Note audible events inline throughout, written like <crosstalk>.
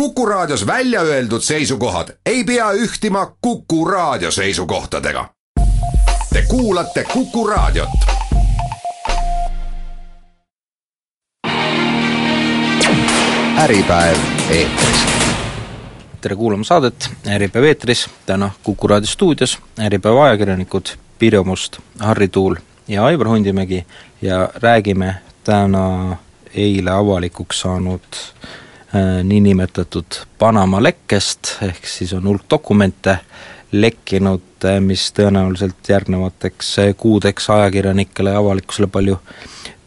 Kuku Raadios välja öeldud seisukohad ei pea ühtima Kuku Raadio seisukohtadega. Te kuulate Kuku Raadiot. äripäev eetris. tere kuulama saadet Äripäev eetris, täna Kuku raadio stuudios Äripäeva ajakirjanikud Pirjo Must, Harri Tuul ja Aivar Hundimägi ja räägime täna eile avalikuks saanud niinimetatud Panama lekkest, ehk siis on hulk dokumente lekkinud, äh, mis tõenäoliselt järgnevateks äh, kuudeks ajakirjanikele ja avalikkusele palju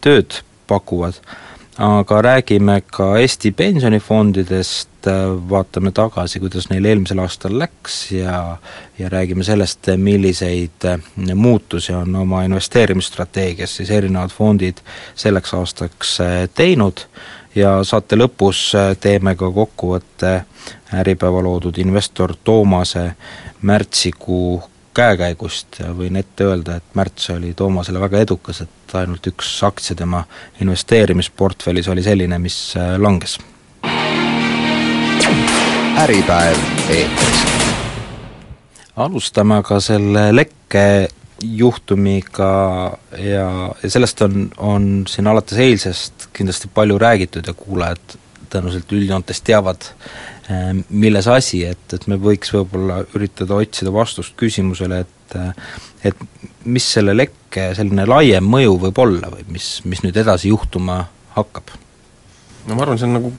tööd pakuvad. aga räägime ka Eesti pensionifondidest, vaatame tagasi, kuidas neil eelmisel aastal läks ja ja räägime sellest, milliseid muutusi on oma investeerimisstrateegias siis erinevad fondid selleks aastaks teinud ja saate lõpus teeme ka kokkuvõtte Äripäeva loodud investor Toomase märtsikuu käekäigust ja võin ette öelda, et märts oli Toomasele väga edukas, et ainult üks aktsia tema investeerimisportfellis oli selline, mis langes. äripäev eetris. alustame aga selle lekke juhtumiga ja, ja sellest on, on siin alates eilsest kindlasti palju räägitud ja kuulajad tõenäoliselt üldjoontes teavad, milles asi, et, et me võiks võib-olla üritada otsida vastust küsimusele, et et mis selle lekke selline laiem mõju võib olla või mis, mis nüüd edasi juhtuma hakkab? no ma arvan, see on nagu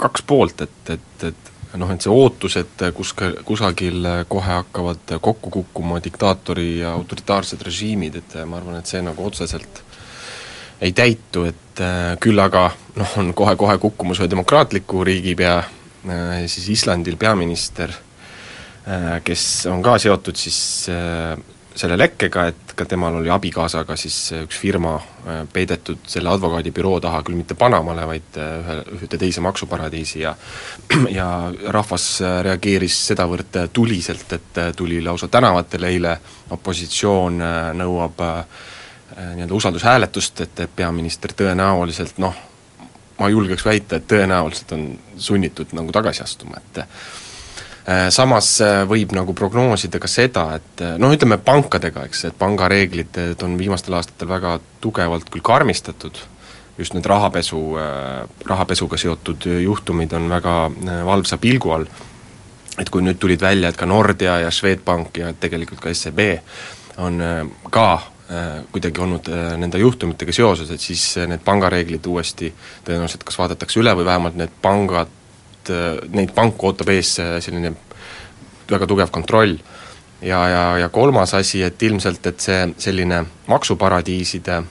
kaks poolt, et, et, et noh, et see ootus, et kus, kusagil kohe hakkavad kokku kukkuma diktaatori ja autoritaarsed režiimid, et ma arvan, et see nagu otseselt ei täitu, et küll aga noh, on kohe-kohe kukkumas ühe demokraatliku riigipea, siis Islandil peaminister, kes on ka seotud siis selle lekkega, et ka temal oli abikaasaga siis üks firma peidetud selle advokaadibüroo taha, küll mitte Panamale, vaid ühe, ühte teise maksuparadiisi ja <clears throat> ja rahvas reageeris sedavõrd tuliselt, et tuli lausa tänavatele eile, opositsioon nõuab nii-öelda usaldushääletust, et peaminister tõenäoliselt noh, ma julgeks väita, et tõenäoliselt on sunnitud nagu tagasi astuma, et samas võib nagu prognoosida ka seda, et noh, ütleme pankadega, eks, et pangareeglid on viimastel aastatel väga tugevalt küll karmistatud, just need rahapesu, rahapesuga seotud juhtumid on väga valvsa pilgu all, et kui nüüd tulid välja, et ka Nordea ja Swedbank ja tegelikult ka SEB on ka kuidagi olnud nende juhtumitega seoses, et siis need pangareeglid uuesti tõenäoliselt kas vaadatakse üle või vähemalt need pangad, neid panku ootab ees selline väga tugev kontroll. ja, ja, ja kolmas asi, et ilmselt, et see selline maksuparadiiside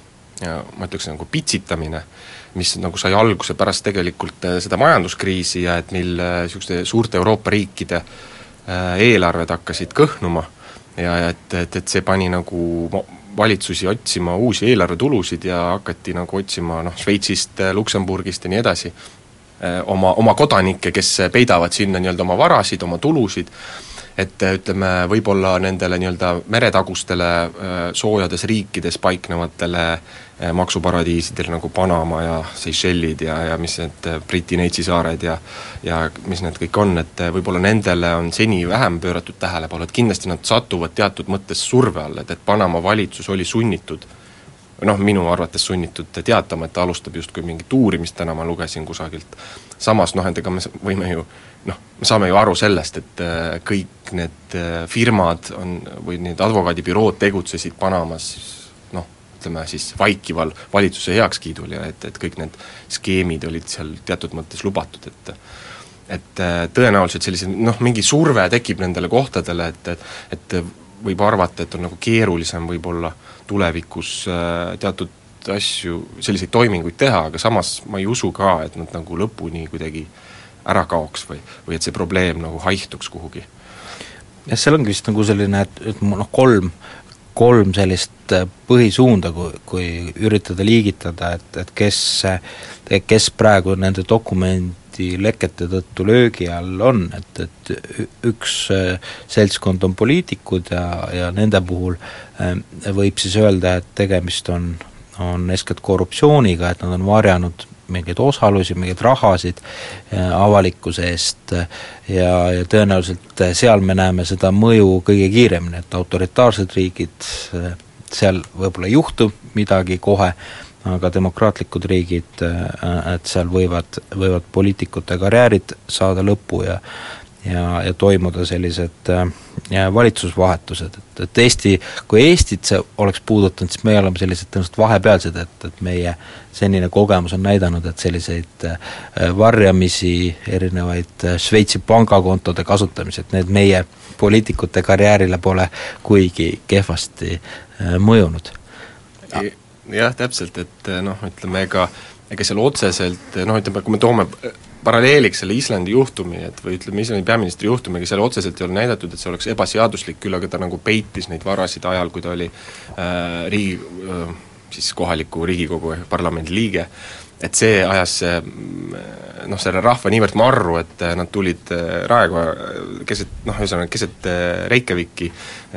ma ütleks nagu pitsitamine, mis nagu sai alguse pärast tegelikult seda majanduskriisi ja et mil niisuguste suurte Euroopa riikide eelarved hakkasid kõhnuma ja, ja et, et, et see pani nagu valitsusi otsima uusi eelarvetulusid ja hakati nagu otsima noh, Šveitsist, Luksemburgist ja nii edasi, oma, oma kodanikke, kes peidavad sinna nii-öelda oma varasid, oma tulusid, et ütleme, võib-olla nendele nii-öelda meretagustele soojades riikides paiknevatele maksuparadiisidel nagu Panama ja Seychellid ja, ja mis need Briti Neitsi saared ja ja mis need kõik on, et võib-olla nendele on seni vähem pööratud tähelepanu, et kindlasti nad satuvad teatud mõttes surve all, et, et Panama valitsus oli sunnitud noh, minu arvates sunnitud teatama, et ta alustab justkui mingit uurimist, täna ma lugesin kusagilt, samas noh, et ega me võime ju noh, me saame ju aru sellest, et kõik need firmad on, või need advokaadibürood tegutsesid Panamas noh, ütleme siis vaikival valitsuse heakskiidul ja et, et kõik need skeemid olid seal teatud mõttes lubatud, et et tõenäoliselt sellised noh, mingi surve tekib nendele kohtadele, et, et et võib arvata, et on nagu keerulisem võib-olla tulevikus teatud asju, selliseid toiminguid teha, aga samas ma ei usu ka, et nad nagu lõpuni kuidagi ära kaoks või, või et see probleem nagu haihtuks kuhugi. jah, seal ongi vist nagu selline, et, et noh, kolm, kolm sellist põhisuunda, kui, kui üritada liigitada, et, et kes, kes praegu nende dokument lekete tõttu löögi all on, et, et üks seltskond on poliitikud ja, ja nende puhul võib siis öelda, et tegemist on, on eeskätt korruptsiooniga, et nad on varjanud mingeid osalusi, mingeid rahasid avalikkuse eest ja, ja tõenäoliselt seal me näeme seda mõju kõige kiiremini, et autoritaarsed riigid, seal võib-olla ei juhtu midagi kohe, aga demokraatlikud riigid, et seal võivad, võivad poliitikute karjäärid saada lõpu ja ja, ja toimuda sellised äh, valitsusvahetused, et, et Eesti, kui Eestit see oleks puudutanud, siis meie oleme sellised tõenäoliselt vahepealsed, et, et meie senine kogemus on näidanud, et selliseid äh, varjamisi, erinevaid äh, Šveitsi pangakontode kasutamisi, et need meie poliitikute karjäärile pole kuigi kehvasti äh, mõjunud. Jah, täpselt, et noh, ütleme ega ega seal otseselt noh, ütleme, kui me toome paralleeliks selle Islandi juhtumi, et või ütleme, Islandi peaministri juhtumiga, seal otseselt ei ole näidatud, et see oleks ebaseaduslik, küll aga ta nagu peitis neid varasid ajal, kui ta oli äh, riigi äh,, siis kohaliku Riigikogu ehk parlamendi liige, et see ajas mm, noh, selle rahva niivõrd marru, et äh, nad tulid äh, Raekoja äh, keset, noh ühesõnaga keset Reykjaviki,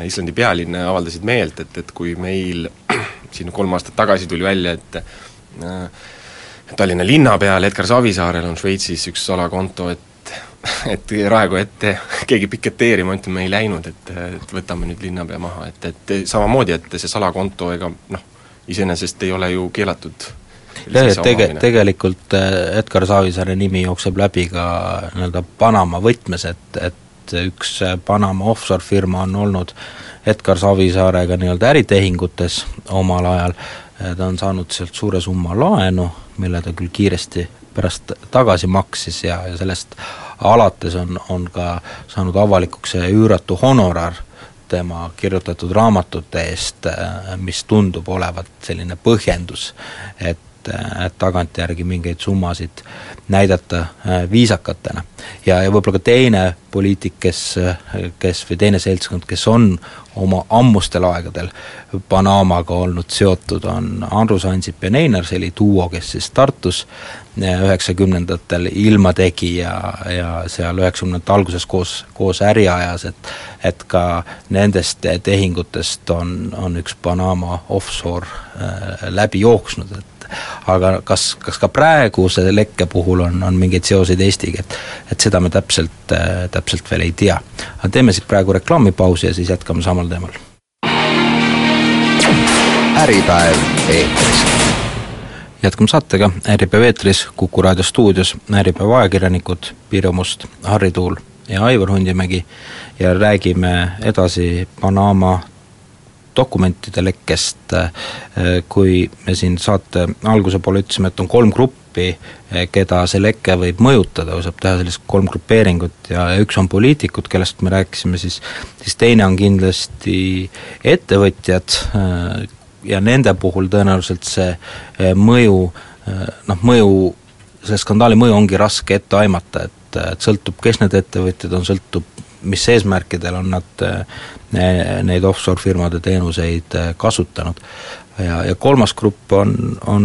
Islandi pealinna, avaldasid meelt, et, et kui meil <clears throat> siin kolm aastat tagasi tuli välja, et äh, Tallinna linnapeal Edgar Savisaarel on Šveitsis üks salakonto, et <laughs> et raegu ette keegi piketeerima, ütleme, ei läinud, et, et võtame nüüd linnapea maha, et, et samamoodi, et see salakonto ega noh, iseenesest ei ole ju keelatud jah, et tege-, tegelikult äh, Edgar Savisaare nimi jookseb läbi ka nii-öelda Panama võtmes, et, et üks Panama offshore firma on olnud Edgar Savisaarega nii-öelda äritehingutes omal ajal, ta on saanud sealt suure summa laenu, mille ta küll kiiresti pärast tagasi maksis ja, ja sellest alates on, on ka saanud avalikuks see üüratu honorar tema kirjutatud raamatute eest, mis tundub olevat selline põhjendus, et et tagantjärgi mingeid summasid näidata äh, viisakatena. ja, ja võib-olla ka teine poliitik, kes, kes või teine seltskond, kes on oma ammustel aegadel Panamaga olnud seotud, on Andrus Ansip ja Neinar, see oli duo, kes siis Tartus äh, üheksakümnendatel ilma tegi ja, ja seal üheksakümnendate alguses koos, koos äri ajas, et et ka nendest tehingutest on, on üks Panama offshore äh, läbi jooksnud, et aga kas, kas ka praeguse lekke puhul on, on mingeid seoseid Eestiga, et et seda me täpselt äh,, täpselt veel ei tea. aga teeme siit praegu reklaamipausi ja siis jätkame samal teemal. äripäev eetris. Jätkame saatega, Äripäev eetris, Kuku raadio stuudios. Äripäeva ajakirjanikud Pirjo Must, Harri Tuul ja Aivar Hundimägi. Ja räägime edasi Panama dokumentide lekkest, äh, kui me siin saate alguse poole ütlesime, et on kolm gruppi, äh, keda see leke võib mõjutada, saab teha sellist kolm grupeeringut ja, ja üks on poliitikud, kellest me rääkisime, siis siis teine on kindlasti ettevõtjad äh, ja nende puhul tõenäoliselt see mõju noh, mõju, selle skandaali mõju ongi raske ette aimata, et, et sõltub, kes need ettevõtjad on, sõltub mis eesmärkidel on nad eh, neid offshore firmade teenuseid eh, kasutanud. ja, ja kolmas grupp on, on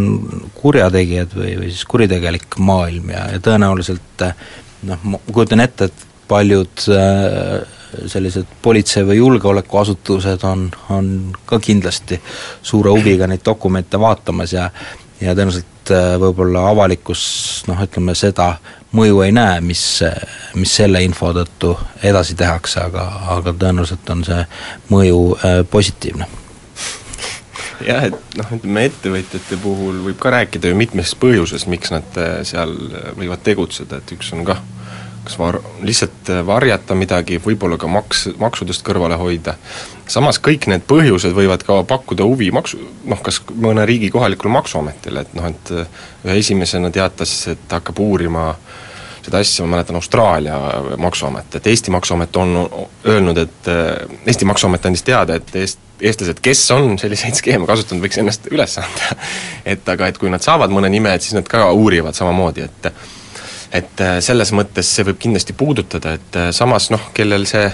kurjategijad või, või siis kuritegelik maailm ja, ja tõenäoliselt eh, noh, ma kujutan ette, et paljud sellised politsei- või julgeolekuasutused on, on ka kindlasti suure huviga neid dokumente vaatamas ja ja tõenäoliselt võib-olla avalikkus noh, ütleme seda mõju ei näe, mis, mis selle info tõttu edasi tehakse, aga, aga tõenäoliselt on see mõju äh, positiivne. Jah, et noh, ütleme ettevõtjate puhul võib ka rääkida ju mitmest põhjusest, miks nad äh, seal võivad tegutseda, et üks on kah kas var-, lihtsalt varjata midagi, võib-olla ka maks, maksudest kõrvale hoida. samas kõik need põhjused võivad ka pakkuda huvi maksu, noh kas mõne riigi kohalikule maksuametile, et noh, et ühe esimesena teatas, et hakkab uurima seda asja, ma mäletan, Austraalia maksuamet, et Eesti maksuamet on öelnud, et Eesti maksuamet andis teada, et eest-, eestlased, kes on selliseid skeeme kasutanud, võiks ennast üles anda. <laughs> et aga, et kui nad saavad mõne nime, et siis nad ka uurivad samamoodi, et et äh, selles mõttes see võib kindlasti puudutada, et äh, samas noh, kellel see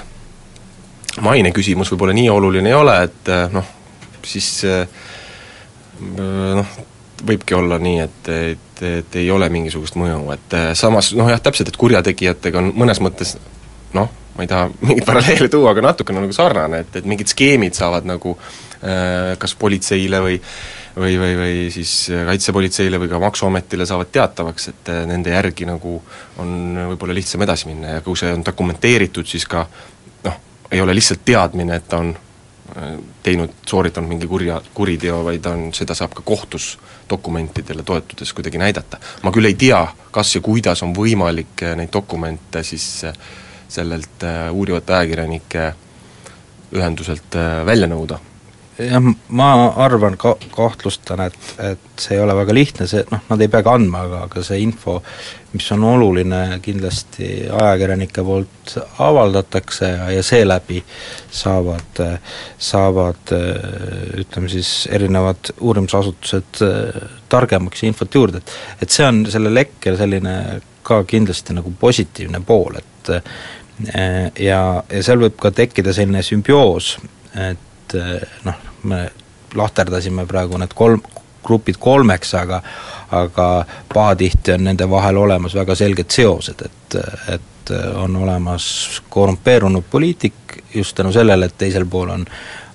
maine küsimus võib-olla nii oluline ei ole, et äh, noh, siis noh, võibki olla nii, et, et, et ei ole mingisugust mõju, et samas noh jah, täpselt, et kurjategijatega on mõnes mõttes noh, ma ei taha mingeid paralleele tuua, aga natukene nagu sarnane, et, et mingid skeemid saavad nagu äh, kas politseile või või, või, või siis Kaitsepolitseile või ka Maksuametile saavad teatavaks, et nende järgi nagu on võib-olla lihtsam edasi minna ja kui see on dokumenteeritud, siis ka noh, ei ole lihtsalt teadmine, et ta on teinud, sooritanud mingi kurja, kuriteo, vaid on, seda saab ka kohtus dokumentidele toetudes kuidagi näidata. ma küll ei tea, kas ja kuidas on võimalik neid dokumente siis sellelt uurivate ajakirjanike ühenduselt välja nõuda jah, ma arvan, ka-, kahtlustan, et, et see ei ole väga lihtne, see noh, nad ei pea ka andma, aga, aga see info, mis on oluline, kindlasti ajakirjanike poolt avaldatakse ja, ja seeläbi saavad, saavad ütleme siis, erinevad uurimisasutused targemaks ja infot juurde, et et see on selle lekke selline ka kindlasti nagu positiivne pool, et ja, ja seal võib ka tekkida selline sümbioos, et noh, me lahterdasime praegu need kolm, grupid kolmeks, aga aga pahatihti on nende vahel olemas väga selged seosed, et, et on olemas korrumpeerunud poliitik just tänu sellele, et teisel pool on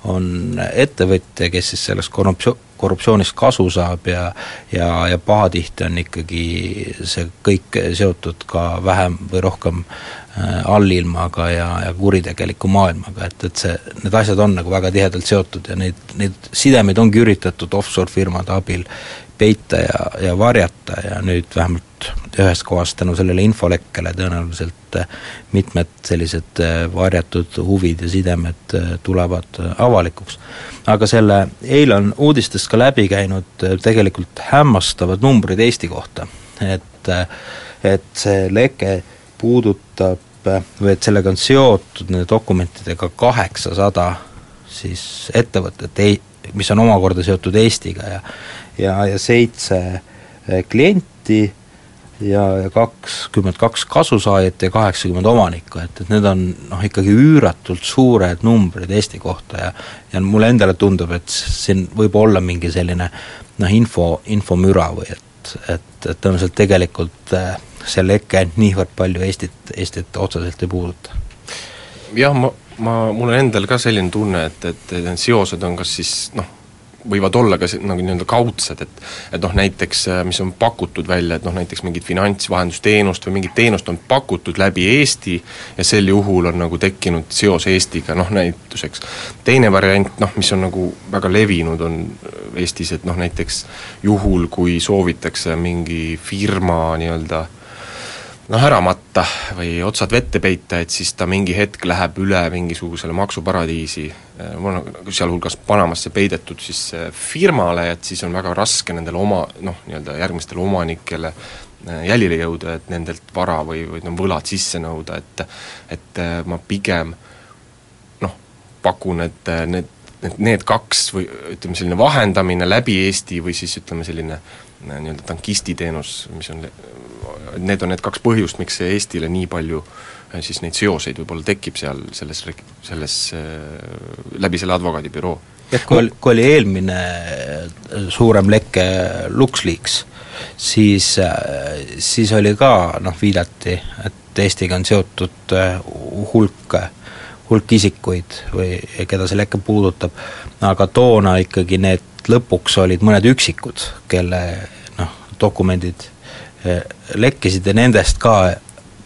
on ettevõtja, kes siis sellest korruptsioon, korruptsioonist kasu saab ja ja, ja pahatihti on ikkagi see kõik seotud ka vähem või rohkem Äh, allilmaga ja, ja kuritegeliku maailmaga, et, et see, need asjad on nagu väga tihedalt seotud ja neid, neid sidemeid ongi üritatud offshore-firmade abil peita ja, ja varjata ja nüüd vähemalt ühes kohas tänu sellele infolekkele tõenäoliselt äh, mitmed sellised äh, varjatud huvid ja sidemed tulevad avalikuks. aga selle, eile on uudistest ka läbi käinud tegelikult hämmastavad numbrid Eesti kohta, et et see leke puudutab või et sellega on seotud nende dokumentidega kaheksasada siis ettevõtet, mis on omakorda seotud Eestiga ja ja, ja seitse eh, klienti ja, kakskümmend kaks kasusaajat ja kaheksakümmend omanikku, et, et need on noh, ikkagi üüratult suured numbrid Eesti kohta ja ja mulle endale tundub, et siin võib olla mingi selline noh, info, infomüra või et, et, et tõenäoliselt tegelikult äh, see leke niivõrd palju Eestit, Eestit otseselt ei puuduta? jah, ma, ma, mul on endal ka selline tunne, et, et need seosed on kas siis noh, võivad olla ka nagu nii-öelda kaudsed, et et noh, näiteks mis on pakutud välja, et noh, näiteks mingit finantsvahendusteenust või mingit teenust on pakutud läbi Eesti ja sel juhul on nagu tekkinud seos Eestiga, noh näituseks. teine variant, noh, mis on nagu väga levinud, on Eestis, et noh, näiteks juhul, kui soovitakse mingi firma nii-öelda äh, noh, ära matta või otsad vette peita, et siis ta mingi hetk läheb üle mingisugusele maksuparadiisi, sealhulgas Panamasse peidetud siis eh, firmale, et siis on väga raske nendele oma noh, nii-öelda järgmistele omanikele eh, jälile jõuda, et nendelt vara või, või no võlad sisse nõuda, et et ma pigem noh, pakun, et need, need, need kaks või ütleme, selline vahendamine läbi Eesti või siis ütleme, selline nii-öelda tankistiteenus, mis on need on need kaks põhjust, miks see Eestile nii palju äh, siis neid seoseid võib-olla tekib seal selles, selles äh, läbi selle advokaadibüroo. jah, kui kui oli eelmine äh, suurem leke LuxLeaks, siis, siis oli ka noh, viidati, et Eestiga on seotud hulk, hulk isikuid või keda see leke puudutab, aga toona ikkagi need lõpuks olid mõned üksikud, kelle noh, dokumendid lekkisid ja nendest ka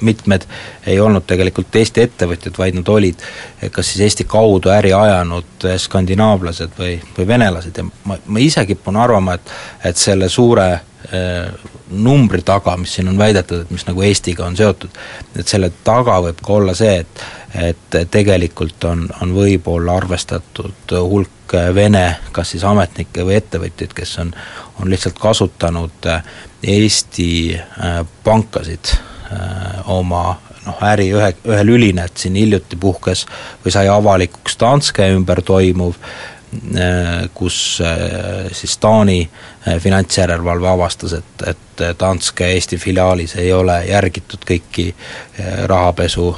mitmed ei olnud tegelikult Eesti ettevõtjad, vaid nad olid eh, kas siis Eesti kaudu äri ajanud eh, skandinaavlased või, või venelased. Ja ma, ma ise kipun arvama, et et selle suure äh, numbri taga, mis siin on väidetud, et mis nagu Eestiga on seotud, et selle taga võib ka olla see, et et tegelikult on, on võib-olla arvestatud hulk Vene kas siis ametnikke või ettevõtjaid, kes on, on lihtsalt kasutanud Eesti pankasid. äh, oma noh, äri ühe, ühe lülina, et siin hiljuti puhkes või sai avalikuks Danske ümber toimuv, äh, kus siis Taani finantsjärelevalve avastas, et, et Danske Eesti filiaalis ei ole järgitud kõiki rahapesu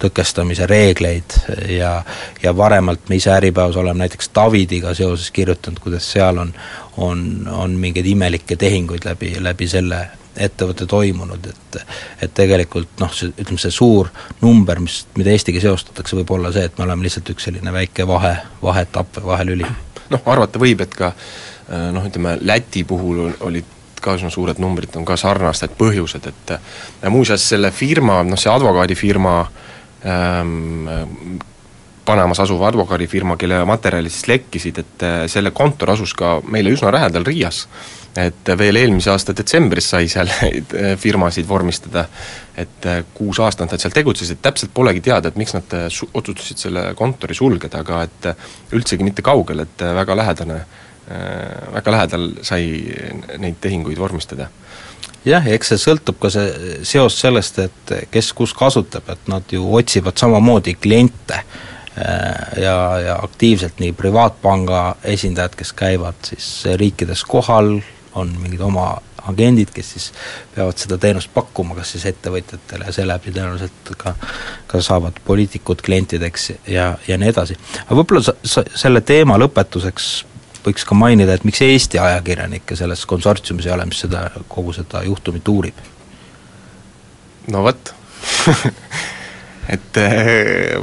tõkestamise reegleid ja ja varemalt me ise Äripäevas oleme näiteks Davidiga seoses kirjutanud, kuidas seal on, on, on mingeid imelikke tehinguid läbi, läbi selle ettevõtte toimunud, et et tegelikult noh, see, ütleme see suur number, mis, mida Eestiga seostatakse, võib olla see, et me oleme lihtsalt üks selline väike vahe, vaheetapp või vahelüli. noh, arvata võib, et ka noh, ütleme Läti puhul olid ka üsna suured numbrid, on ka sarnased põhjused, et ja muuseas, selle firma, noh see advokaadifirma ähm, Panamas asuva advokaadifirma, kelle materjalid siis lekkisid, et selle kontor asus ka meile üsna lähedal Riias. Et veel eelmise aasta detsembris sai seal firmasid vormistada, et kuus aastat nad seal tegutsesid, täpselt polegi teada, et miks nad su-, otsustasid selle kontori sulgeda, aga et üldsegi mitte kaugel, et väga lähedane, väga lähedal sai neid tehinguid vormistada. Jah, ja eks see sõltub ka see seos sellest, et kes kus kasutab, et nad ju otsivad samamoodi kliente ja, ja aktiivselt nii privaatpanga esindajad, kes käivad siis riikides kohal, on mingid oma agendid, kes siis peavad seda teenust pakkuma, kas siis ettevõtjatele ja seeläbi tõenäoliselt ka ka saavad poliitikud klientideks ja, ja nii edasi. aga võib-olla sa, sa selle teema lõpetuseks võiks ka mainida, et miks Eesti ajakirjanikke selles konsortsiumis ei ole, mis seda, kogu seda juhtumit uurib? no vot <laughs> et eh,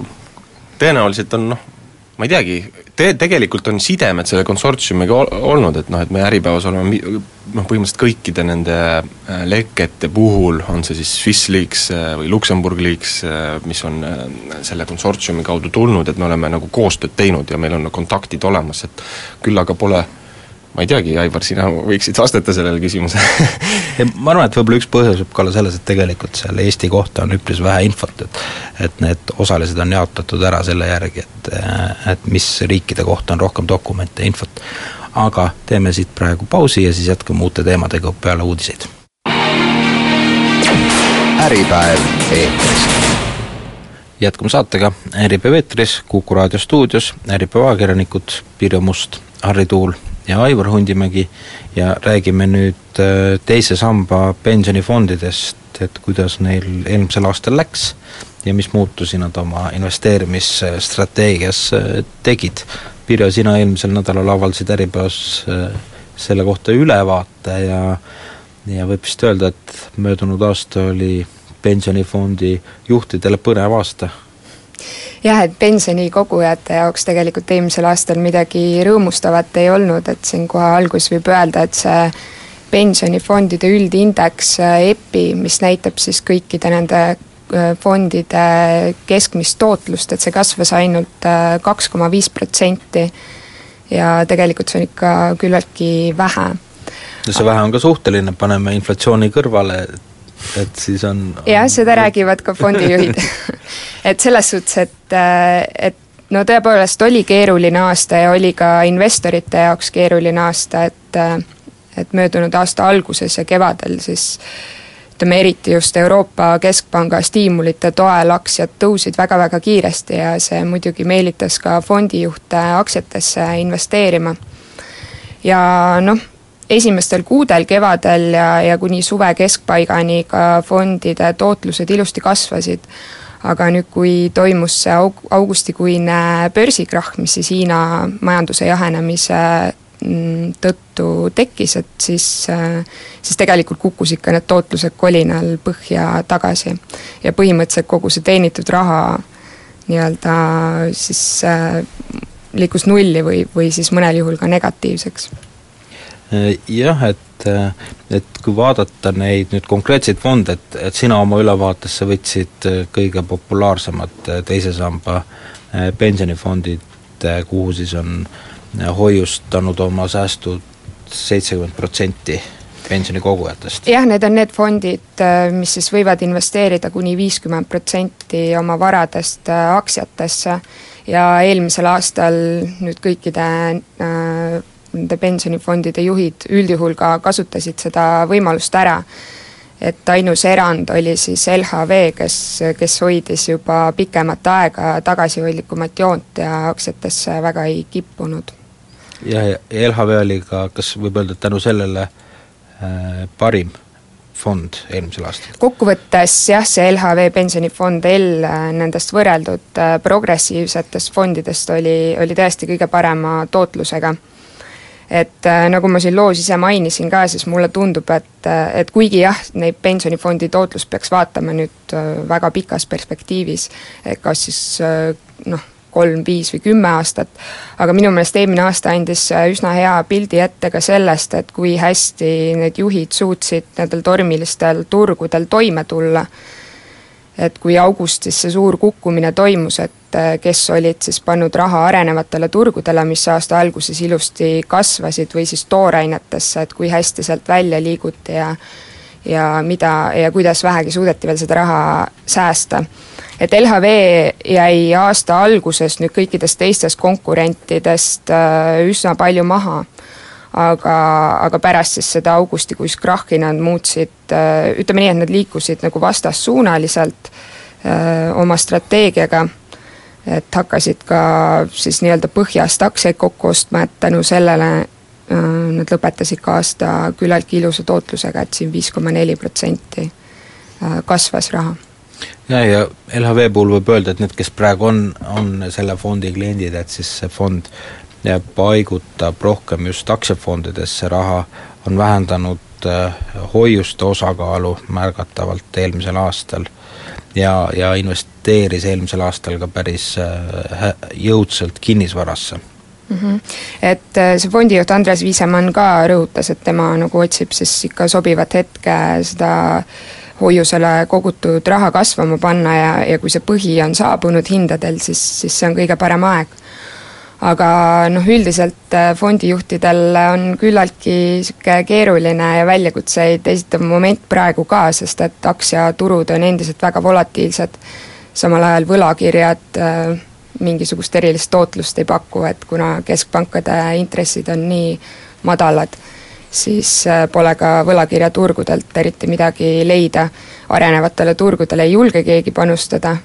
tõenäoliselt on noh, ma ei teagi, te-, tegelikult on sidemed selle konsortsiumiga ol-, olnud, et noh, et me Äripäevas oleme noh, põhimõtteliselt kõikide nende äh, lekete puhul, on see siis Swiss Leaks äh, või Luksemburg Leaks, äh, mis on selle konsortsiumi kaudu tulnud, et me oleme nagu koostööd teinud ja meil on kontaktid olemas, et küll aga pole äh, ma ei teagi, Aivar, sina võiksid vastata sellele küsimusele <laughs> ma arvan, et võib-olla üks põhjus võib ka olla selles, et tegelikult seal Eesti kohta on üpris vähe infot, et et need osalised on jaotatud ära selle järgi, et et mis riikide kohta on rohkem dokumente ja infot. aga teeme siit praegu pausi ja siis jätkame uute teemadega peale uudiseid. äripäev eetris jätkame saatega Äripäev eetris, Kuku raadio stuudios Äripäeva ajakirjanikud Pirjo Must, Harri Tuul ja Aivar Hundimägi ja räägime nüüd äh, teise samba pensionifondidest, et kuidas neil eelmisel aastal läks ja mis muutusi nad oma investeerimisstrateegias äh, tegid. Pirjo, sina eelmisel nädalal avaldasid Äripäevas äh, selle kohta ülevaate ja ja võib vist öelda, et möödunud aasta oli pensionifondi juhtidele põnev aasta jah, et pensionikogujate jaoks tegelikult eelmisel aastal midagi rõõmustavat ei olnud, et siin kohe alguses võib öelda, et see pensionifondide üldindeks EPI, mis näitab siis kõikide nende äh, fondide keskmist tootlust, et see kasvas ainult äh, kaks koma viis protsenti ja tegelikult see on ikka küllaltki vähe. no see vähe on ka suhteline, paneme inflatsiooni kõrvale, et siis on jah, seda räägivad ka fondijuhid <laughs> et selles suhtes, et, et no tõepoolest oli keeruline aasta ja oli ka investorite jaoks keeruline aasta, et et möödunud aasta alguses ja kevadel siis ütleme, eriti just Euroopa Keskpanga stiimulite toel aktsiad tõusid väga-väga kiiresti ja see muidugi meelitas ka fondijuhte aktsiatesse investeerima. ja noh, esimestel kuudel kevadel ja, ja kuni suve keskpaigani ka fondide tootlused ilusti kasvasid, aga nüüd, kui toimus see aug-, augustikuine börsikrahh, mis siis Hiina majanduse jahenemise mm, tõttu tekkis, et siis, siis tegelikult kukkus ikka need tootlused kolinal põhja tagasi. ja põhimõtteliselt kogu see teenitud raha nii-öelda siis äh, liikus nulli või, või siis mõnel juhul ka negatiivseks Äh, jah, et, äh, et kui vaadata neid nüüd konkreetseid fonde, et, et sina oma ülevaatesse võtsid äh, kõige populaarsemad teise samba pensionifondid, kuhu siis on hoiustanud oma säästud seitsekümmend protsenti pensionikogujatest? jah, need on need fondid, mis siis võivad investeerida kuni viiskümmend protsenti oma varadest aktsiatesse ja eelmisel aastal nüüd kõikide äh, nende pensionifondide juhid üldjuhul ka kasutasid seda võimalust ära. et ainus erand oli siis LHV, kes, kes hoidis juba pikemat aega tagasihoidlikumat joont ja aktsiatesse väga ei kippunud. ja, ja LHV oli ka, kas võib öelda, et tänu sellele äh, parim fond eelmisel aastal? kokkuvõttes jah, see LHV pensionifond L äh, nendest võrreldud äh, progressiivsetest fondidest oli, oli tõesti kõige parema tootlusega et äh, nagu ma siin loos ise mainisin ka, siis mulle tundub, et, äh, et kuigi jah, neid pensionifondi tootlust peaks vaatama nüüd äh, väga pikas perspektiivis, kas siis noh, kolm, viis või kümme aastat, aga minu meelest eelmine aasta andis üsna hea pildi ette ka sellest, et kui hästi need juhid suutsid nendel tormilistel turgudel toime tulla. et kui augustis see suur kukkumine toimus, et kes olid siis pannud raha arenevatele turgudele, mis aasta alguses ilusti kasvasid, või siis toorainetesse, et kui hästi sealt välja liiguti ja ja mida ja kuidas vähegi suudeti veel seda raha säästa et LHV jäi aasta alguses nüüd kõikidest teistest konkurentidest äh, üsna palju maha. aga, aga pärast siis seda augustikuist krahhi nad muutsid, äh, ütleme nii, et nad liikusid nagu vastassuunaliselt öö, äh, oma strateegiaga, et hakkasid ka siis nii-öelda põhjast aktsiaid kokku ostma, et tänu sellele nad lõpetasid ka aasta küllaltki ilusa tootlusega, et siin viis koma neli protsenti kasvas raha. Ja, ja LHV puhul võib öelda, et need, kes praegu on, on selle fondi kliendid, et siis see fond paigutab rohkem just aktsiafondidesse raha, on vähendanud äh, hoiuste osakaalu märgatavalt eelmisel aastal ja, ja investeeris eelmisel aastal ka päris äh, jõudsalt kinnisvarasse mm. -hmm. Et äh, see fondijuht Andres Viisemann ka rõhutas, et tema nagu otsib siis ikka sobivat hetke seda hoiusele kogutud raha kasvama panna ja, ja kui see põhi on saabunud hindadel, siis, siis see on kõige parem aeg. Aga noh, üldiselt äh, fondijuhtidel on küllaltki niisugune keeruline ja väljakutseid esitav moment praegu ka, sest et aktsiaturud on endiselt väga volatiilsed, samal ajal võlakirjad äh, mingisugust erilist tootlust ei paku, et kuna keskpankade intressid on nii madalad siis äh, pole ka võlakirjaturgudelt eriti midagi leida. arenevatele turgudele ei julge keegi panustada,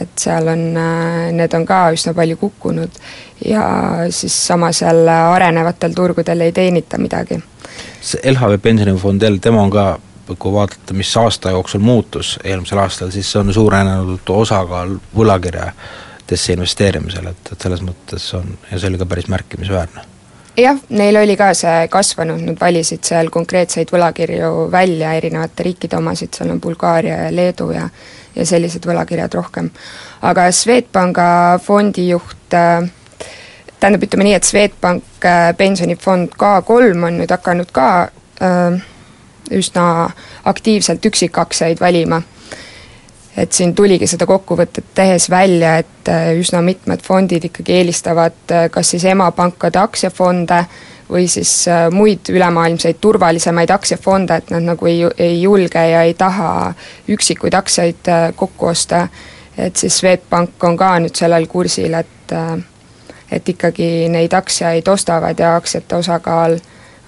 et seal on, äh, need on ka üsna palju kukkunud ja siis samas jälle arenevatel turgudel ei teenita midagi. see LHV pensionifond jälle, tema on ka kui vaadata, mis aasta jooksul muutus eelmisel aastal, siis on suurenenud osakaal võlakirjadesse investeerimisel, et, et selles mõttes on, ja see oli ka päris märkimisväärne jah, neil oli ka see kasvanud, nad valisid seal konkreetseid võlakirju välja, erinevate riikide omasid, seal on Bulgaaria ja Leedu ja ja sellised võlakirjad rohkem. aga Swedbanka fondijuht äh, tähendab, ütleme nii, et Swedbank äh, pensionifond K3 on nüüd hakanud ka äh, üsna aktiivselt üksikaktsiaid valima et siin tuligi seda kokkuvõtet tehes välja, et äh, üsna mitmed fondid ikkagi eelistavad äh, kas siis emapankade aktsiafonde või siis äh, muid ülemaailmseid turvalisemaid aktsiafonde, et nad nagu ei, ei julge ja ei taha üksikuid aktsiaid kokku osta, et siis Swedbank on ka nüüd sellel kursil, et et ikkagi neid aktsiaid ostavad ja aktsiate osakaal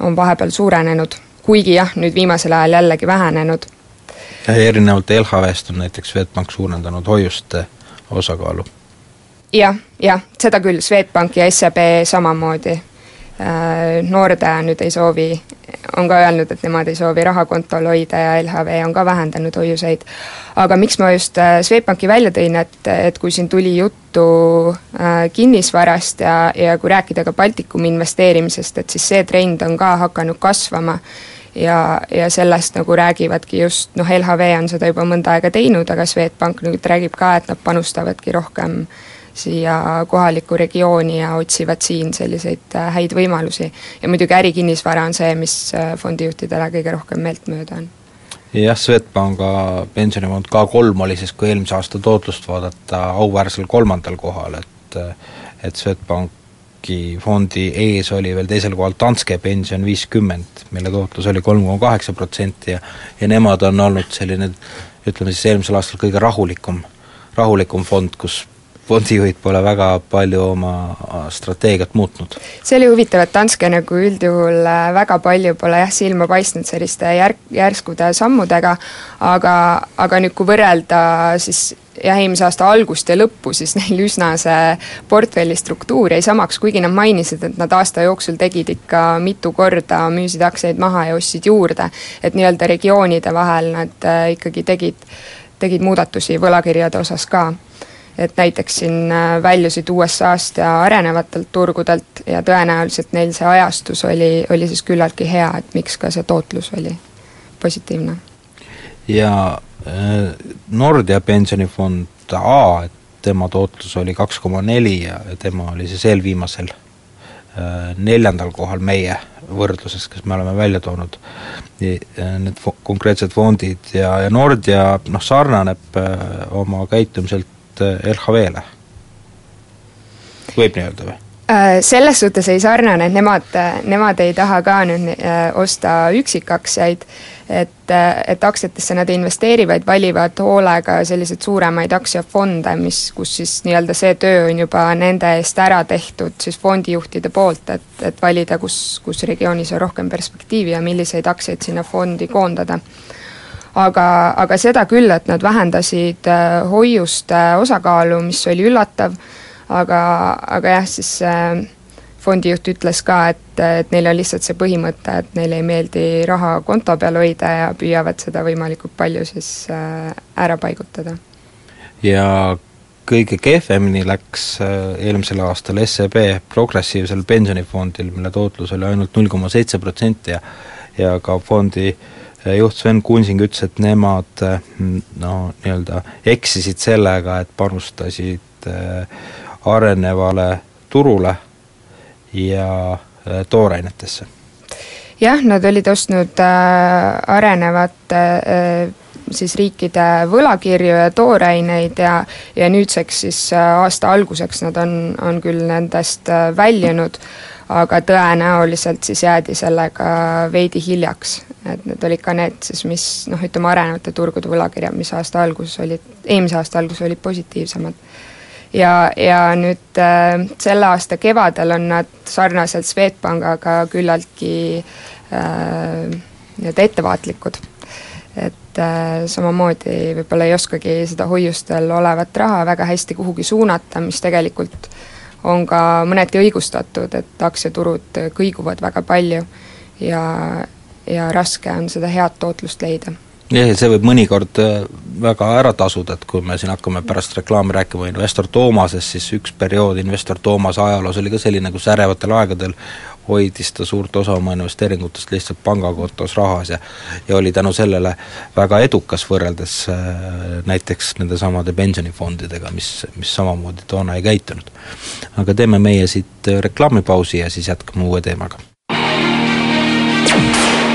on vahepeal suurenenud, kuigi jah, nüüd viimasel ajal jällegi vähenenud erinevalt LHV-st on näiteks Swedbank suurendanud hoiuste osakaalu ja,. jah, jah, seda küll, Swedbank ja SEB samamoodi. Äh, Nordea nüüd ei soovi, on ka öelnud, et nemad ei soovi raha kontol hoida ja LHV on ka vähendanud hoiuseid. aga miks ma just äh, Swedbanki välja tõin, et, et kui siin tuli juttu äh, kinnisvarast ja, ja kui rääkida ka Baltikumi investeerimisest, et siis see trend on ka hakanud kasvama ja, ja sellest nagu räägivadki just, noh, LHV on seda juba mõnda aega teinud, aga Swedbank nüüd räägib ka, et nad panustavadki rohkem siia kohalikku regiooni ja otsivad siin selliseid äh, häid võimalusi. ja muidugi ärikinnisvara on see, mis äh, fondijuhtidele kõige rohkem meeltmööda on jah, Swedbanka pensionifond K3 oli siis, kui eelmise aasta tootlust vaadata, auväärsel kolmandal kohal, et et Swedbank Danski fondi ees oli veel teisel kohal Danske pension viiskümmend, mille tootlus oli kolm koma kaheksa protsenti ja ja nemad on olnud selline ütleme siis eelmisel aastal kõige rahulikum, rahulikum fond, kus fondijuhid pole väga palju oma strateegiat muutnud. see oli huvitav, et Danske nagu üldjuhul äh, väga palju pole jah, silma paistnud selliste järk, järskude sammudega, aga, aga nüüd, kui võrrelda siis jah, eelmise aasta algust ja lõppu, siis <laughs> neil üsna see portfelli struktuur jäi samaks, kuigi nad mainisid, et nad aasta jooksul tegid ikka mitu korda, müüsid aktsiaid maha ja ostsid juurde. et nii-öelda regioonide vahel nad äh, ikkagi tegid, tegid muudatusi võlakirjade osas ka. Et näiteks siin äh, väljusid USA-st ja arenevatelt turgudelt ja tõenäoliselt neil see ajastus oli, oli siis küllaltki hea, et miks ka see tootlus oli positiivne. ja Äh, Nordea pensionifond A, tema tootlus oli kaks koma neli ja tema oli siis eelviimasel äh, neljandal kohal meie võrdluses, kes me oleme välja toonud need fo-, konkreetsed fondid ja, ja Nordea noh, sarnaneb oma käitumiselt LHV-le. võib nii öelda või? Selles suhtes ei sarnane, et nemad, nemad ei taha ka nüüd osta üksikaktsiaid et, et aktsiatesse nad ei investeeri, vaid valivad hoolega selliseid suuremaid aktsiafonde, mis, kus siis nii-öelda see töö on juba nende eest ära tehtud siis fondijuhtide poolt, et, et valida, kus, kus regioonis on rohkem perspektiivi ja milliseid aktsiaid sinna fondi koondada aga, aga seda küll, et nad vähendasid äh, hoiuste osakaalu, mis oli üllatav, aga, aga jah, siis äh, fondijuht ütles ka, et, et neil on lihtsalt see põhimõte, et neile ei meeldi raha konto peal hoida ja püüavad seda võimalikult palju siis äh, ära paigutada. ja kõige kehvemini läks äh, eelmisel aastal SEB progressiivsel pensionifondil, mille tootlus oli ainult null koma seitse protsenti ja ja ka fondi äh, juht Sven Kunsing ütles, et nemad no nii-öelda eksisid sellega, et panustasid arenevale turule ja äh, toorainetesse? jah, nad olid ostnud äh, arenevate äh, siis riikide võlakirju ja tooraineid ja, ja nüüdseks siis äh, aasta alguseks nad on, on küll nendest äh, väljunud, aga tõenäoliselt siis jäädi sellega veidi hiljaks. et need olid ka need siis, mis noh, ütleme arenevate turgude võlakirjad, mis aasta alguses olid, eelmise aasta alguses olid positiivsemad ja, ja nüüd äh, selle aasta kevadel on nad sarnaselt Swedbankiga küllaltki äh, nii-öelda ettevaatlikud. et äh, samamoodi võib-olla ei oskagi seda hoiustel olevat raha väga hästi kuhugi suunata, mis tegelikult on ka mõneti õigustatud, et aktsiaturud kõiguvad väga palju ja, ja raske on seda head tootlust leida. Jah, ja see võib mõnikord äh, väga ära tasuda, et kui me siin hakkame pärast reklaami rääkima investor Toomasest, siis üks periood investor Toomase ajaloos oli ka selline, kus ärevatel aegadel hoidis ta suurt osa oma investeeringutest lihtsalt pangakontos rahas ja ja oli tänu sellele väga edukas võrreldes äh, näiteks nendesamade pensionifondidega, mis, mis samamoodi toona ei käitunud. aga teeme meie siit reklaamipausi ja siis jätkame uue teemaga.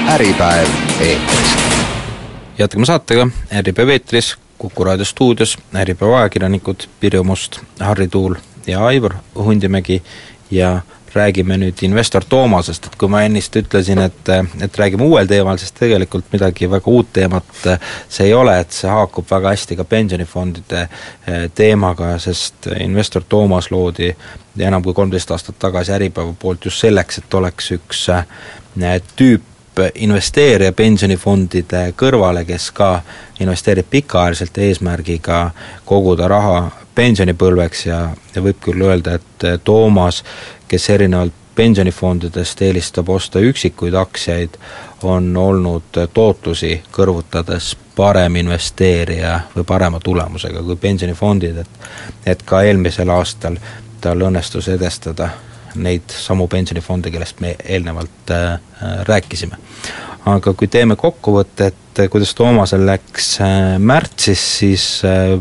äripäev eetris jätkame saatega, Äripäev eetris, Kuku raadio stuudios Äripäeva ajakirjanikud Pirjo Must, Harri Tuul ja Aivar Hundimägi ja räägime nüüd investor Toomasest, et kui ma ennist ütlesin, et, et räägime uuel teemal, siis tegelikult midagi väga uut teemat see ei ole, et see haakub väga hästi ka pensionifondide eh, teemaga, sest investor Toomas loodi enam kui kolmteist aastat tagasi Äripäeva poolt just selleks, et oleks üks eh, tüüp investeerija pensionifondide kõrvale, kes ka investeerib pikaajaliselt eesmärgiga koguda raha pensionipõlveks ja, ja võib küll öelda, et Toomas, kes erinevalt pensionifondidest eelistab osta üksikuid aktsiaid, on olnud tootlusi kõrvutades parem investeerija või parema tulemusega kui pensionifondid, et et ka eelmisel aastal tal õnnestus edestada neid samu pensionifonde, kellest me eelnevalt äh, äh, rääkisime. aga kui teeme kokkuvõtte, et äh, kuidas Toomasel läks märtsis, siis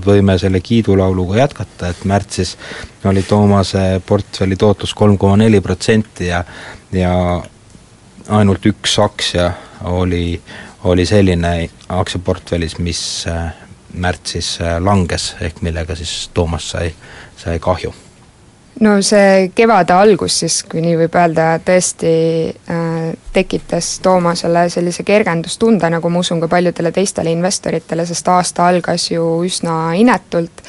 võime selle kiidulauluga jätkata, et märtsis oli Toomase portfelli tootlus kolm koma neli protsenti ja ja ainult üks aktsia oli, oli selline aktsiaportfellis, mis märtsis langes, ehk millega siis Toomas sai, sai kahju no see kevade algus siis, kui nii võib öelda, tõesti äh, tekitas Toomasele sellise kergendustunde, nagu ma usun ka paljudele teistele investoritele, sest aasta algas ju üsna inetult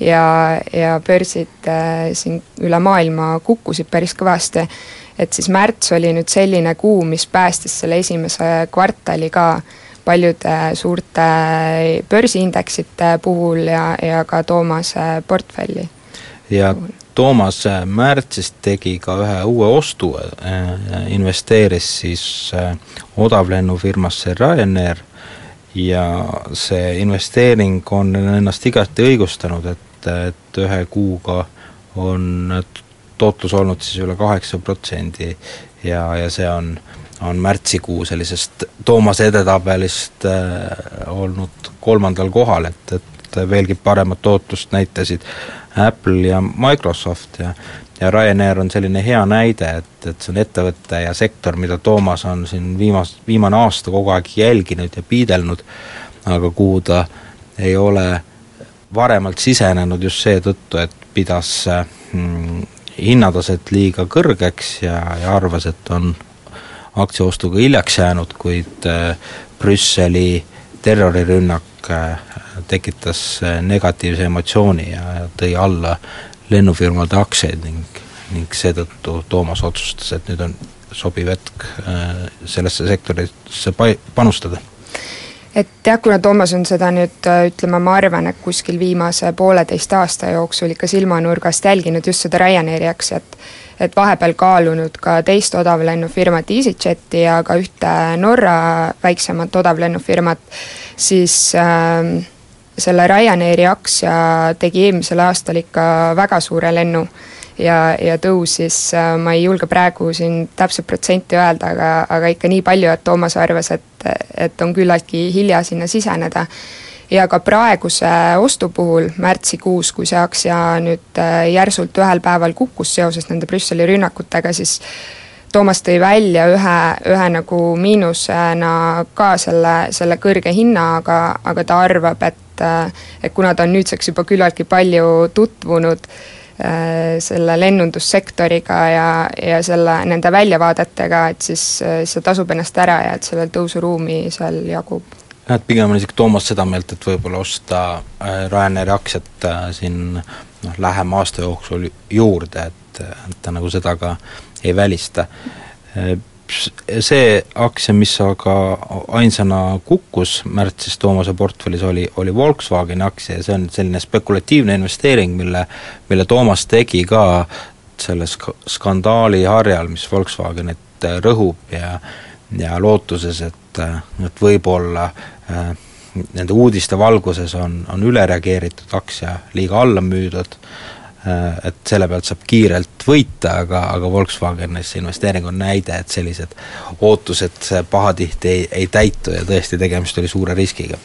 ja, ja börsid äh, siin üle maailma kukkusid päris kõvasti, et siis märts oli nüüd selline kuu, mis päästis selle esimese kvartali ka paljude suurte börsiindeksite puhul ja, ja ka Toomase portfelli. ja Toomas märtsis tegi ka ühe uue ostu, äh, investeeris siis äh, odavlennufirmasse Ryanair ja see investeering on ennast igati õigustanud, et, et ühe kuuga on tootlus olnud siis üle kaheksa protsendi ja, ja see on, on märtsikuu sellisest Toomase edetabelist äh, olnud kolmandal kohal, et, et veelgi paremat tootlust näitasid Apple ja Microsoft ja ja Ryanair on selline hea näide, et, et see on ettevõte ja sektor, mida Toomas on siin viimas, viimane aasta kogu aeg jälginud ja piidelnud, aga kuhu ta ei ole varemalt sisenenud just seetõttu, et pidas mm, hinnataset liiga kõrgeks ja, ja arvas, et on aktsiaostuga hiljaks jäänud, kuid äh, Brüsseli terrorirünnak äh, tekitas äh, negatiivse emotsiooni ja tõi alla lennufirmade aktsiaid ning, ning seetõttu Toomas otsustas, et nüüd on sobiv hetk sellesse sektorisse pa-, panustada. Et jah, kuna Toomas on seda nüüd ütleme, ma arvan, et kuskil viimase pooleteist aasta jooksul ikka silmanurgast jälginud just seda Ryanairi aktsiat, et vahepeal kaalunud ka teist odavlennufirmat EasyJeti ja ka ühte Norra väiksemat odavlennufirmat, siis äh, selle Ryanairi aktsia tegi eelmisel aastal ikka väga suure lennu ja, ja tõusis, äh, ma ei julge praegu siin täpset protsenti öelda, aga, aga ikka nii palju, et Toomas arvas, et, et on küllaltki hilja sinna siseneda. Ja ka praeguse ostu puhul märtsikuus, kui see aktsia nüüd äh, järsult ühel päeval kukkus seoses nende Brüsseli rünnakutega, siis Toomas tõi välja ühe, ühe nagu miinusena ka selle, selle kõrge hinna, aga, aga ta arvab, et äh, et kuna ta on nüüdseks juba küllaltki palju tutvunud äh, selle lennundussektoriga ja, ja selle, nende väljavaadetega, et siis see tasub ennast ära ja et sellel tõusuruumi seal jagub jah, et pigem on isegi Toomas seda meelt, et võib-olla osta äh, Ryanairi aktsiat äh, siin noh, lähema aasta jooksul juurde, et, et ta nagu seda ka ei välista. Äh, see aktsia, mis aga ainsana kukkus märtsis Toomase portfellis, oli, oli Volkswageni aktsia ja see on selline spekulatiivne investeering, mille, mille Toomas tegi ka selle sk-, skandaali harjal, mis Volkswagenit rõhub ja ja lootuses, et, et võib-olla Äh, nende uudiste valguses on, on üle reageeritud, aktsia liiga alla müüdud, äh, et selle pealt saab kiirelt võita, aga, aga Volkswagenis see investeering on näide, et sellised ootused pahatihti ei, ei täitu ja tõesti, tegemist oli suure riskiga.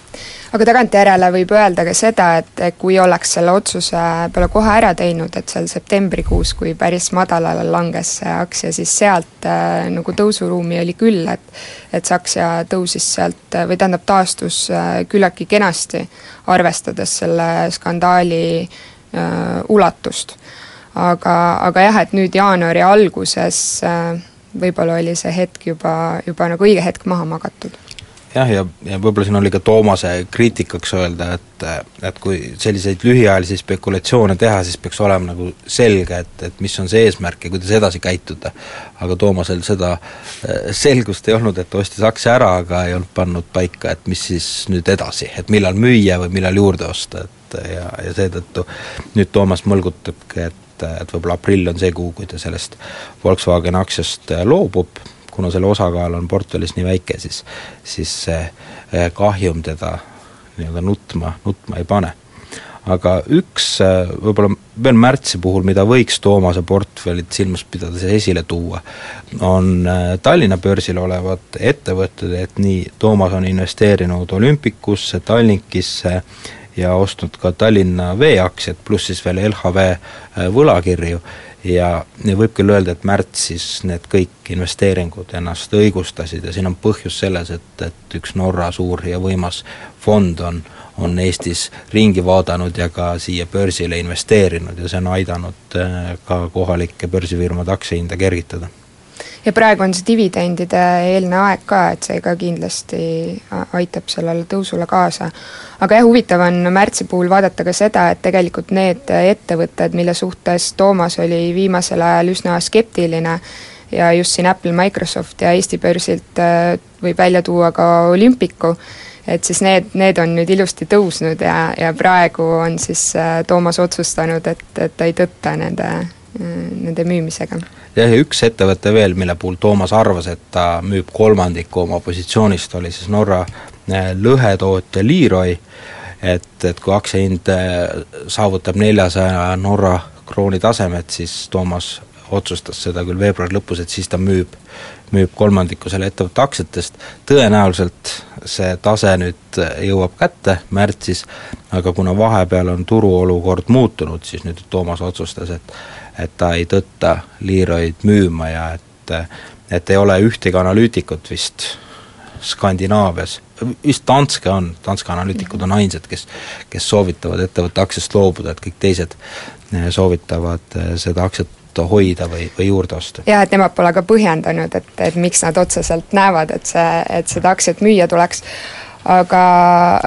Aga tagantjärele võib öelda ka seda, et kui oleks selle otsuse peale kohe ära teinud, et seal septembrikuus, kui päris madalale langes see aktsia, siis sealt äh, nagu tõusuruumi oli küll, et et see aktsia tõusis sealt või tähendab, taastus äh, küllaltki kenasti, arvestades selle skandaali äh, ulatust. aga, aga jah, et nüüd jaanuari alguses äh, võib-olla oli see hetk juba, juba nagu õige hetk maha magatud jah, ja, ja võib-olla siin oli ka Toomase kriitikaks öelda, et et kui selliseid lühiajalisi spekulatsioone teha, siis peaks olema nagu selge, et, et mis on see eesmärk ja kuidas edasi käituda. aga Toomasel seda äh, selgust ei olnud, et ta ostis aktsia ära, aga ei olnud pannud paika, et mis siis nüüd edasi, et millal müüa või millal juurde osta, et ja, ja seetõttu nüüd Toomas mõlgutabki, et et võib-olla aprill on see kuu, kui ta sellest Volkswageni aktsiast loobub, kuna selle osakaal on portfellis nii väike, siis siis see eh, kahjum teda nii-öelda nutma, nutma ei pane. aga üks eh, võib-olla veel märtsi puhul, mida võiks Toomase portfellit silmas pidades esile tuua, on eh, Tallinna börsil olevad ettevõtted, et nii Toomas on investeerinud Olympikusse, Tallinkisse ja ostnud ka Tallinna Vee aktsiat, pluss siis veel LHV võlakirju. Ja, ja võib küll öelda, et märtsis need kõik investeeringud ennast õigustasid ja siin on põhjus selles, et, et üks Norra suur ja võimas fond on, on Eestis ringi vaadanud ja ka siia börsile investeerinud ja see on aidanud äh, ka kohalike börsifirmade aktsiahinda kergitada ja praegu on see dividendide eelne aeg ka, et see ka kindlasti aitab sellele tõusule kaasa. aga jah, huvitav on märtsi puhul vaadata ka seda, et tegelikult need ettevõtted, mille suhtes Toomas oli viimasel ajal üsna skeptiline, ja just siin Apple, Microsoft ja Eesti börsilt äh, võib välja tuua ka Olympicu, et siis need, need on nüüd ilusti tõusnud ja, ja praegu on siis äh, Toomas otsustanud, et, et ta ei tõtta nende, nende müümisega. Jah, ja üks ettevõte veel, mille puhul Toomas arvas, et ta müüb kolmandiku oma positsioonist, oli siis Norra eh, lõhetootja Leroy, et, et kui aktsiahind eh, saavutab neljasaja Norra krooni tasemet, siis Toomas otsustas seda küll veebruari lõpus, et siis ta müüb, müüb kolmandiku selle ettevõtte aktsiatest, tõenäoliselt see tase nüüd jõuab kätte märtsis, aga kuna vahepeal on turuolukord muutunud, siis nüüd Toomas otsustas, et et ta ei tõtta Leroy'd müüma ja et et ei ole ühtegi analüütikut vist Skandinaavias, vist Danske on, Danske analüütikud on ainsad, kes kes soovitavad ettevõtte aktsiast loobuda, et kõik teised eh, soovitavad eh, seda aktsiat hoida või, või juurde osta. jah, et nemad pole ka põhjendanud, et, et miks nad otseselt näevad, et see, et seda aktsiat müüa tuleks, aga,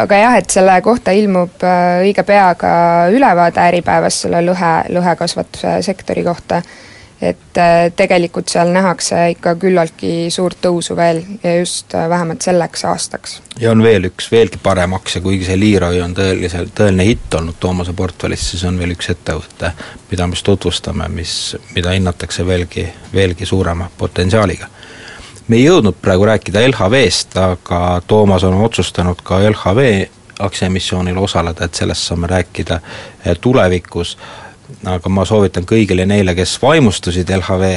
aga jah, et selle kohta ilmub eh, õige pea ka ülevaade Äripäevas selle lõhe, lõhekasvatuse sektori kohta et äh, tegelikult seal nähakse ikka küllaltki suurt tõusu veel ja just äh, vähemalt selleks aastaks. ja on veel üks veelgi parem aktsia, kuigi see Leroy on tõeliselt, tõeline hitt olnud Toomase portfellis, siis on veel üks ettevõte, mida me siis tutvustame, mis, mida hinnatakse veelgi, veelgi suurema potentsiaaliga. Me ei jõudnud praegu rääkida LHV-st, aga Toomas on otsustanud ka LHV aktsiaemissioonil osaleda, et sellest saame rääkida äh, tulevikus. Aga ma soovitan kõigile neile, kes vaimustusid LHV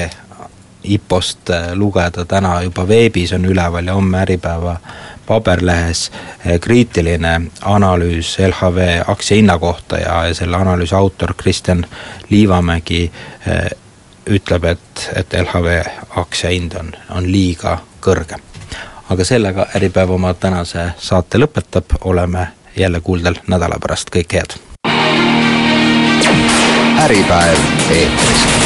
IPO-st äh, lugeda täna juba veebis on üleval ja homme Äripäeva paberlehes äh, kriitiline analüüs LHV aktsia hinna kohta ja, ja selle analüüsi autor Kristjan Liivamägi ütleb, et, et LHV aktsia hind on, on liiga kõrge. aga sellega Äripäev oma tänase saate lõpetab, oleme jälle kuuldel nädala pärast, kõike head! Äripäev eetris